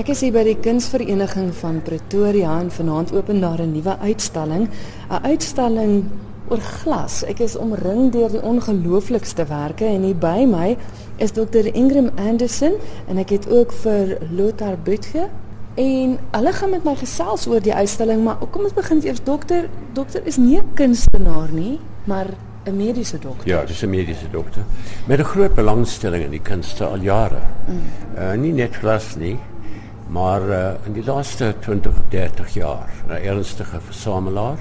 Ek is hier by die Kunsvereniging van Pretoria en vanaand open daar 'n nuwe uitstalling, 'n uitstalling oor glas. Ek is omring deur die ongelooflikste werke en hier by my is Dr. Ingram Anderson en ek het ook vir Lothar Butge en hulle gaan met my gesels oor die uitstalling, maar kom ons begin eers dokter. Dokter is nie 'n kunstenaar nie, maar 'n mediese dokter. Ja, dis 'n mediese dokter met 'n groot belangstelling in die kunste al jare. Mm. Uh nie net glas nie, maar uh in die laaste 20 of 30 jaar 'n ernstige versamelaar.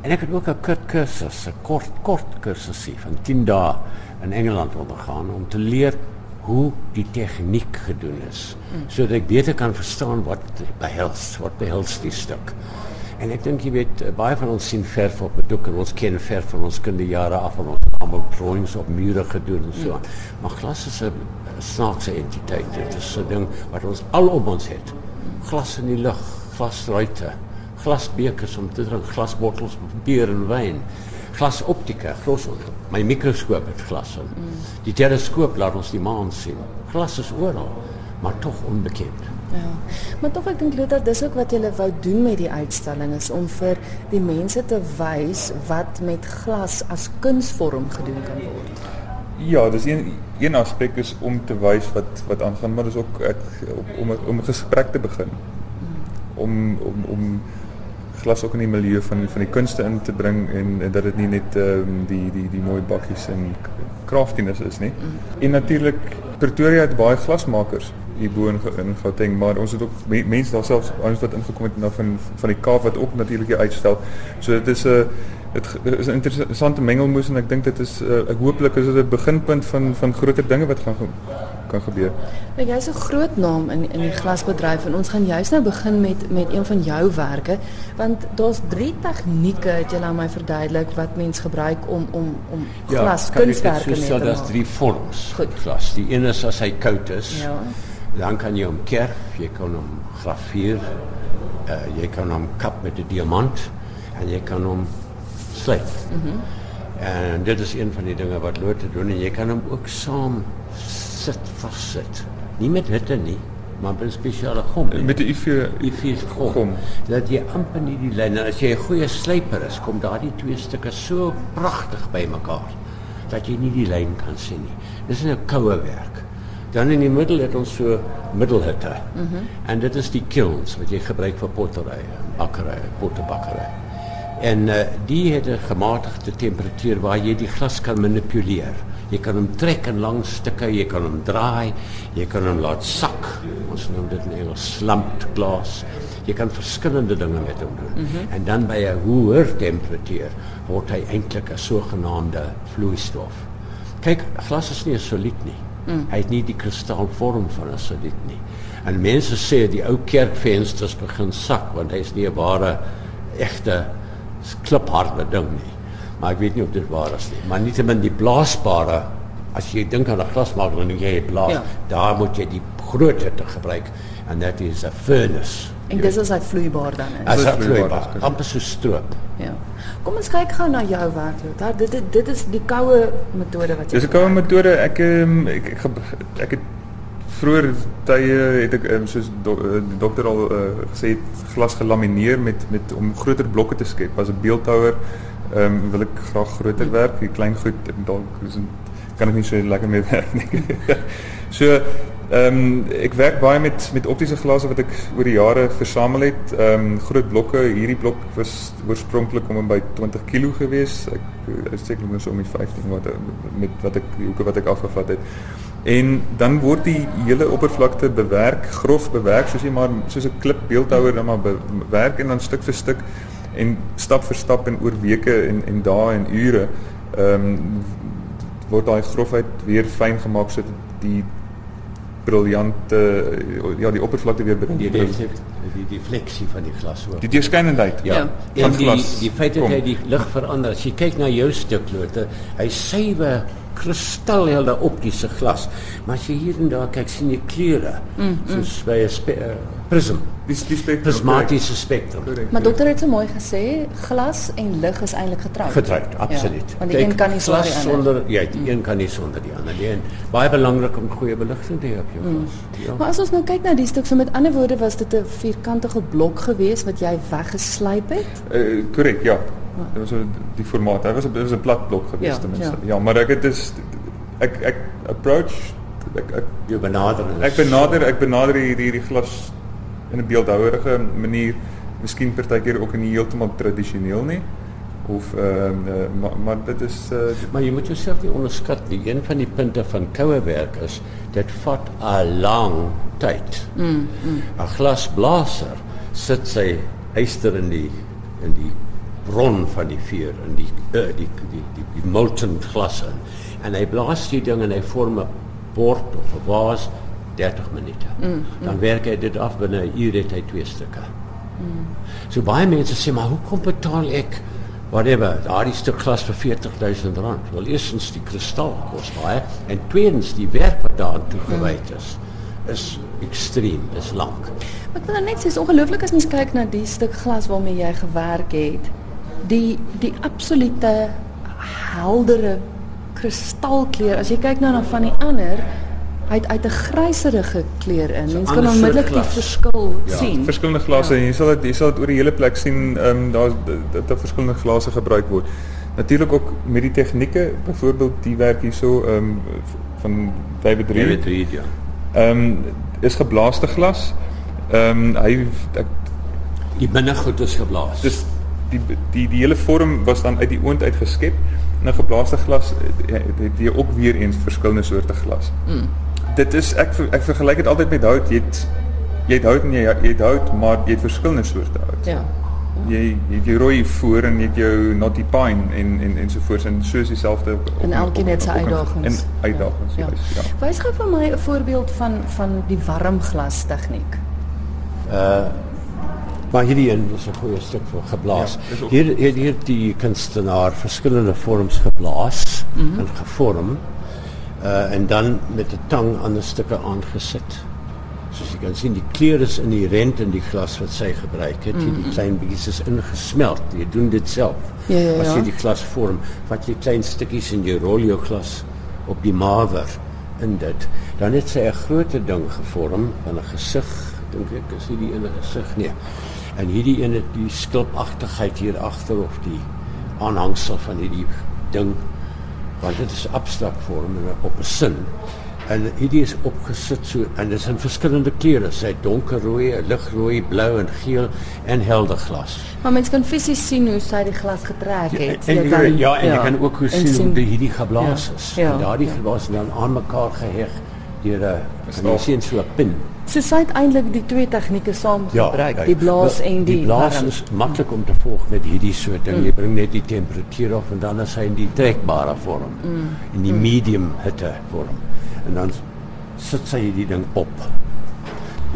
En ek het ook 'n kort kursus, 'n kort kort kursusie van 10 dae in Engeland ondergaan om te leer hoe die tegniek gedoen is, mm. sodat ek beter kan verstaan wat behels, wat behels die stuk. En ek dink jy weet baie van ons sien verf op 'n doek en ons ken verf van ons kinderjare af van ons almal drawings op mure gedoen en so aan. Maar glas is 'n snaakse entiteit. Dit is 'n ding wat ons al om ons het. Glas in die lug, glasruite, glasbekers om te drink, glasbottels met bier en wyn. Glasoptika, glas. My mikroskoop het glas in. Mm. Die teleskoop laat ons die maan sien. Glas is oral, maar tog onbekend. Ja. Maar tog ek dink Luther dis ook wat jy wou doen met die uitstalling is om vir die mense te wys wat met glas as kunsvorm gedoen kan word. Ja, dis een een aspek is om te wys wat wat aangaan, maar dis ook ek om om 'n gesprek te begin. Hmm. Om om om glas ook in die milieu van van die kunste in te bring en, en dat dit nie net ehm um, die die die mooi bakkies en craftiness is nie. Mm. En natuurlik Pretoria het baie glasmakers hierbo in in Gauteng, maar ons het ook mense daar selfs ons wat ingekom het nou van van die Kaap wat ook natuurlik uitstel. So dit is 'n dit is 'n interessante mengelmoes en ek dink dit is uh, ek hooplik is dit 'n beginpunt van van groter dinge wat gaan kan gebeur. Nou jy's 'n groot naam in in die glasbedryf en ons gaan juist nou begin met met een van jou werke want daar's drie tegnieke het jy nou my verduidelik wat mens gebruik om om om ja, glas kunswerke te maak. Ja, daar's drie vorms. Goed. Glas. Die een is as hy koud is. Ja. Dan kan jy hom kerf, jy kan hom grafier, uh, jy kan hom kap met 'n diamant en jy kan slyp. Mhm. Mm en dit is een van die dinge wat lote doen en jy kan hom ook saam sit vassit. Nie met hitte nie, maar met 'n spesiale gom. Met 'n IV IV gom. gom. Dat jy amper nie die lyn as jy 'n goeie slyper is, kom daardie twee stukke so pragtig by mekaar dat jy nie die lyn kan sien nie. Dis 'n koue werk. Dan in die middel het ons so middelhitte. Mhm. En dit is die kilns wat jy gebruik vir pottery, bakkery, pottebakkery. En uh, die het 'n gematigde temperatuur waar jy die glas kan manipuleer. Jy kan hom trek in lang stukke, jy kan hom draai, jy kan hom laat sak. Ons noem dit in Engels slumped glass. Jy kan verskillende dinge met hom doen. Mm -hmm. En dan by 'n hoër temperatuur word hy eintlik 'n sogenaamde vloeistof. Kyk, glas is nie solied nie. Mm. Hy het nie die kristalvorm van 'n solied nie. En mense sê die ou kerkvensters begin sak want hy is nie 'n ware egte klipharde ding nie. Maar ek weet nie of dit waar is nie. Maar nietemin die blaasbare as jy dink aan 'n glasmaker en jy blaas, ja. daar moet jy die groot hitte gebruik en dit is 'n furnace. En dis is hy vloeibaar dan is. As hy vloeibaar, amper so stroop. Ja. Kom ons kyk gou na jou werk, Lothar. Dit dit dit is die koue metode wat jy Dis 'n koue metode. Ek ehm, ek ek, het vroeër tye het ek soos do, uh, die dokter al uh, gesê het glas gelamineer met met om groter blokke te skep as 'n beeldhouer ehm um, wil ek graag groter werk die klein goed dalk kan ek nie so lekker mee werk nie so ehm um, ek werk baie met met optiese glase wat ek oor die jare versamel het. Ehm um, groot blokke hierdie blok was oorspronklik om by 20 kg gewees. Ek is seker mos om die 15 wat met wat ek die hoeke wat ek afgevat het. En dan word die hele oppervlakte bewerk, grof bewerk soos jy maar soos 'n klip beeldhouer dan maar bewerk en dan stuk vir stuk en stap vir stap en oor weke en en dae en ure ehm um, word daai grofheid weer fyn gemaak sodat die briljante ja die oppervlakte weer die definisie die defleksie van die glas ook. Die deurskynendheid. Ja, Ja. en Van die glas. die feit dat Kom. hy die lig verander. As jy kyk na jou stuklote, hy suiwer kristalhelde optiese glas. Maar as jy hier en daar kyk, sien jy kleure. Mm, soos by 'n spe- uh, prism, Die die spektrum. prismatiese spektrum. Korrek. Maar dokter het so mooi gesê, glas en lig is eintlik getroud. Getroud, absoluut. Ja, want die een kan nie sonder die ander. sonder ja, die een kan nie sonder die ander nie. En baie belangrik om goeie beligting te hê op jou glas. Ja. Maar as ons nou kyk na die stuk, so met ander woorde was dit 'n vierkantige blok geweest wat jy weggeslyp het. Korrek, ja. Dit was so die formaat. Hy was 'n dit was 'n plat blok gewees Ja, ten minste. ja. Ja, maar ek het is ek ek approach ek ek Jou benadering. Ek benader ek benader hierdie hierdie glas in 'n beeldhouerige manier, miskien partykeer ook nie heeltemal tradisioneel nie of ehm uh, uh, maar, maar dit is uh, Maar jy moet jouself nie onderskat nie. Een van die punte van koue werk is dit vat 'n lang tyd. Mm, mm. 'n Glasblaser sit sy yster in die in die bron van die vuur in die uh, die, die die die molten glas in. En hy blaas die ding en hy vorm 'n bord of 'n vaas 30 minute. Mm, mm. Dan werk hy dit af binne 'n uur het hy twee stukke. So baie mense sê maar hoekom betaal ek whatever daardie stuk glas vir 40000 rand? Wel eerstens die kristal kos baie en tweedens die werk wat daartoe gewyd is is ekstreem, is lank. Maar ek wil nou net sê, is ongelooflik as mens kyk na die stuk glas waarmee jy gewerk het. Die die absolute heldere kristalkleur. As jy kyk nou na van die ander, hy het uit 'n gryserige kleur in. Mens kan onmiddellik die verskil Ja, sien. verskillende glase en jy sal dit jy sal dit oor die hele plek sien ehm um, daar's dat daar verskillende glase gebruik word. Natuurlik ook met die tegnieke, byvoorbeeld die werk hierso ehm um, van David Reed. David Reed ja. Ehm um, is geblaaste glas. Ehm um, hy ek Die binnegoed is geblaas. dis die die die hele vorm was dan uit die oond uit geskep. En 'n geblaaste glas eh, het jy ook weer eens verskillende soorte glas. Mm. Dit is ek ek vergelyk dit altyd met hout. Jy het jy het hout en jy, jy het hout, maar jy het verskillende soorte hout. Ja. Jy jy het jou rooi voor en jy het jou knotty pine en en ensovoorts en soos dieselfde op- op- En elkeen het sy uitdagings. En uitdagings, Ja. ja. Juist, ja. Wys gou vir my 'n voorbeeld van van die warmglas tegniek. Maar hierdie een was 'n goeie stuk vir geblaas. Ja, ook- hier hier hier die kunstenaar verskillende vorms geblaas mm -hmm. en gevorm. Uh en dan met 'n tang ander stukke aangesit. Soos jy kan sien, die kleur is inherent in die glas wat sy gebruik het. Mm -hmm. Die klein bietjies is ingesmelt. Jy doen dit self. Ja, ja, As jy ja. die glas vorm, vat jy klein stukkies en jy rol jou glas op die mawer in dit. Dan het sy 'n groot ding gevorm van 'n gesig, dink ek, is hierdie ene gesig nie. En hierdie een het die skulpagtigheid hier agter of die aanhangsel van hierdie ding want dit is abstrakt vorm en op 'n sin. En hierdie is opgesit so en dit is in verskillende kleure, sy donkerrooi, ligrooi, blou en geel en helder glas. Maar mens kan fisies sien hoe sy die glas getrek het. En, Jy en, kan- ja, en jy kan ook hoe en sien hoe die hierdie geblaas Ja, is. ja, En daardie ja. geblaas is dan aan mekaar geheg deur 'n Staaf. sien so 'n pin. So sy het eintlik die twee tegnieke saam gebruik, kyk, die blaas en die, die blaas warm. is maklik om te volg met hierdie soort ding. Mm. Jy bring net die temperatuur af en dan is hy in die trekbare vorm. Mm. In die medium hitte vorm. En dan sit sy hierdie ding op.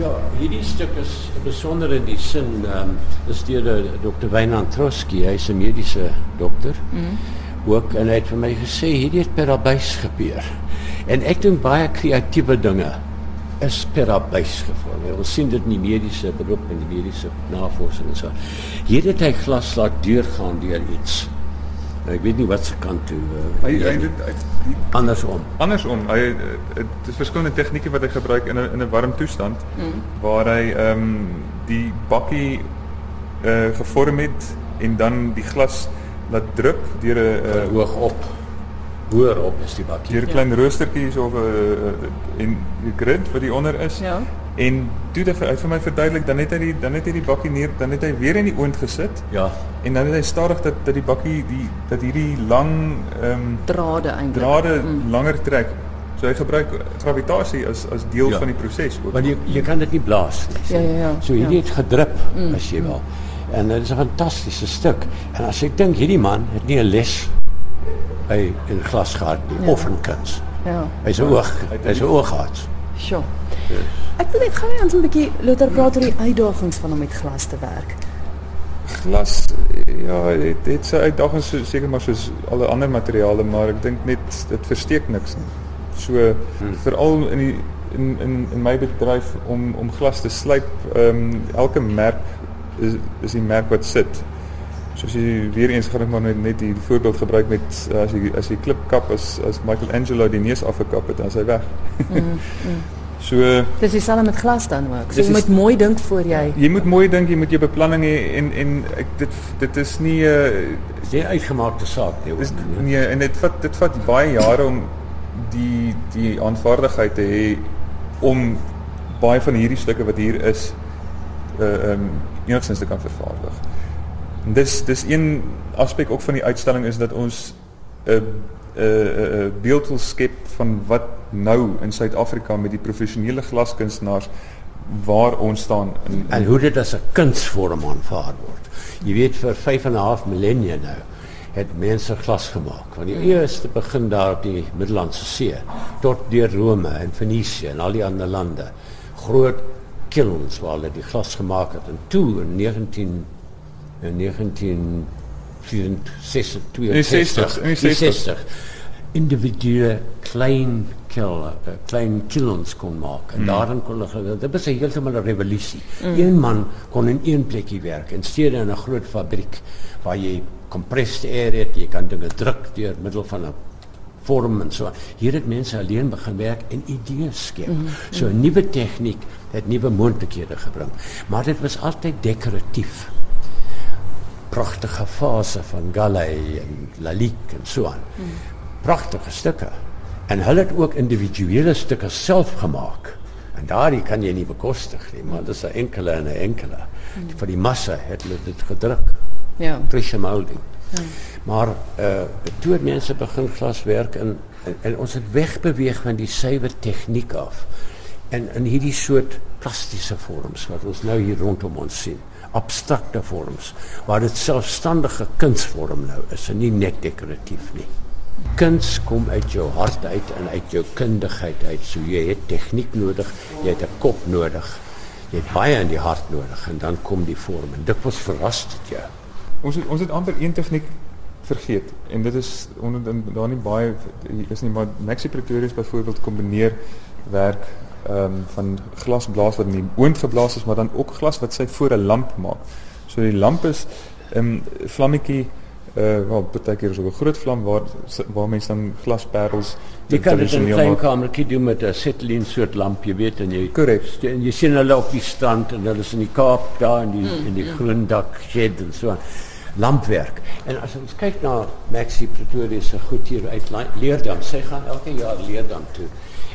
Ja, hierdie stuk is besonder in die sin ehm um, is deur die Dr. Wynand Trotsky, hy's 'n mediese dokter. Mm. Ook en hy het vir my gesê hierdie het per abuis gebeur. En ek dink baie kreatiewe dinge is per abuis gevorm. Ons sien dit in die mediese beroep en die mediese navorsing en so. Hier het hy glas laat deurgaan deur iets. Nou, ek weet nie wat se kant toe. Uh, Hy hy dit hy, andersom. andersom. Hy eh, dit is verskillende tegnieke wat hy gebruik in 'n in 'n warm toestand mm. waar hy ehm um, die bakkie uh, gevorm het en dan die glas laat drup deur 'n uh, hoog op. Hoër op is die bakkie. 'n klein roostertjies of 'n uh, en die grid wat die onder is. Ja. En toe dit vir uit vir my verduidelik, dan het hy die dan het hy die bakkie neer, dan het hy weer in die oond gesit Ja. en dan het hy stadig dat dat die bakkie die dat hierdie lang ehm um, drade eintlik. drade mm. langer trek. So hy gebruik gravitasie as as deel Ja. ja. van die proses ook. Maar jy jy kan dit nie blaas nie. Ja, ja, ja. So hierdie Ja. het gedrup mm. as jy wil. En dit is 'n fantastiese stuk. En as ek dink hierdie man het nie 'n les by in glas gehad nie ja. of in kuns. Ja. Hy's 'n oog, hy's 'n oogarts. Sjoe. Ek wil net gou eens 'n bietjie later praat oor die uitdagings van om met glas te werk. Glas ja, dit dit sy uitdagings so, seker maar soos alle ander materiale, maar ek dink net dit versteek niks nie. So hmm. veral in die in in in my bedryf om om glas te slyp, ehm um, elke merk is is die merk wat sit. Soos jy weer eens gaan ek maar net net die voorbeeld gebruik met as jy as jy klipkap as as Michelangelo die neus afgekap het, dan is hy weg. Mm, mm. So Dis dieselfde met glas dan ook. So jy moet mooi dink voor jy. Jy moet mooi dink, jy moet jou beplanning hê en en ek dit dit is nie 'n uh, die uitgemaakte saak nie. Dis nee en dit vat dit vat baie jare om die die aanvaardigheid te hê om baie van hierdie stukke wat hier is uh um enigstens te kan vervaardig. Dis dis een aspek ook van die uitstalling is dat ons 'n uh, 'n uh, uh, beeld wil skep van wat nou in Suid-Afrika met die professionele glaskunstenaars waar ons staan in, in en hoe dit as 'n kunsvorm aanvaar word. Jy weet vir 5 en 'n half millennia nou het mense glas gemaak van die eerste begin daar op die Middellandse See tot deur Rome en Venesië en al die ander lande. Groot kilns waar hulle die glas gemaak het en toe in 19 in 19 62 individuele klein kille uh, klein kilns kon maak en mm. daarin kon hulle dit was heeltemal 'n revolusie. Mm. Een man kon in een plekkie werk in steede in 'n groot fabriek waar jy compressed air het, jy kan dinge druk deur middel van 'n vorm en so. Hier het mense alleen begin werk en idees skep. Mm. So 'n nuwe tegniek het nuwe moontlikhede gebring, maar dit was altyd dekoratief pragtige fase van Galay en Lalique en so aan. Hmm. Pragtige stukke. En hulle het ook individuele stukke self gemaak. En daardie kan jy nie bekostig nie, maar dit is 'n enkele en 'n enkele. Hmm. Vir die massa het hulle dit gedruk. Ja. Molding. Ja. Maar eh uh, toe mense begin glaswerk en, en en ons het wegbeweeg van die suiwer tegniek af. En in hierdie soort plastiese vorms wat ons nou hier rondom ons sien abstrakte vorms waar dit selfstandige kunsvorm nou is en nie net dekoratief nie. Kuns kom uit jou hart uit en uit jou kundigheid uit. So jy het tegniek nodig, jy het 'n kop nodig. Jy het baie in die hart nodig en dan kom die vorm en dit was verras dit jou. Ons het, ons het amper een tegniek vergeet en dit is onder daar nie baie is nie maar Maxi Pretorius byvoorbeeld kombineer werk ehm um, van glasblaas wat in die oond geblaas is, maar dan ook glas wat sy voor 'n lamp maak. So die lamp is 'n um, ehm, vlammetjie uh wel baie keer so 'n groot vlam waar waar mense dan glasperels jy kan dit in 'n klein kamertjie doen met 'n setlin soort lamp jy weet en jy korrek en jy sien hulle op die strand en hulle is in die Kaap daar in die mm, in die mm. groen dak shed en so lampwerk en as ons kyk na Maxi Pretoria se goed hier uit Leerdam sy gaan elke jaar Leerdam toe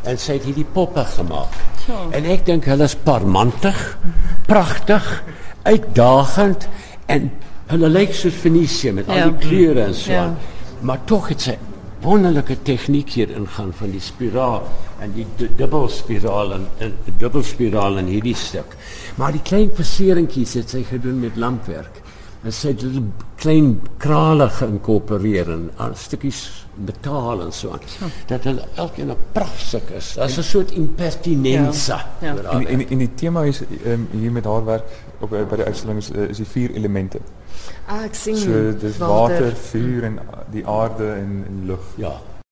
en sy het hierdie poppe gemaak. Ja. En ek dink hulle is parmantig, pragtig, uitdagend en hulle lyk soos Fenisië met al ja. die kleure en so. Ja. Maar tog het sy wonderlike tegniek hier ingaan van die spiraal en die dubbelspiraal en, en dubbelspiraal in hierdie stuk. Maar die klein verseringkies het sy gedoen met lampwerk. En sy het klein krale geïnkorporeer en stukkies betaal en so aan. Dat hulle elkeen 'n pragtig is. Dit 'n soort impertinensa. Ja. Ja. En, en en die tema is um, hier met haar werk op by die uitstalling is, is die vier elemente. Ah, ek sien. So dis water, water, vuur en die aarde en, en lug. Ja.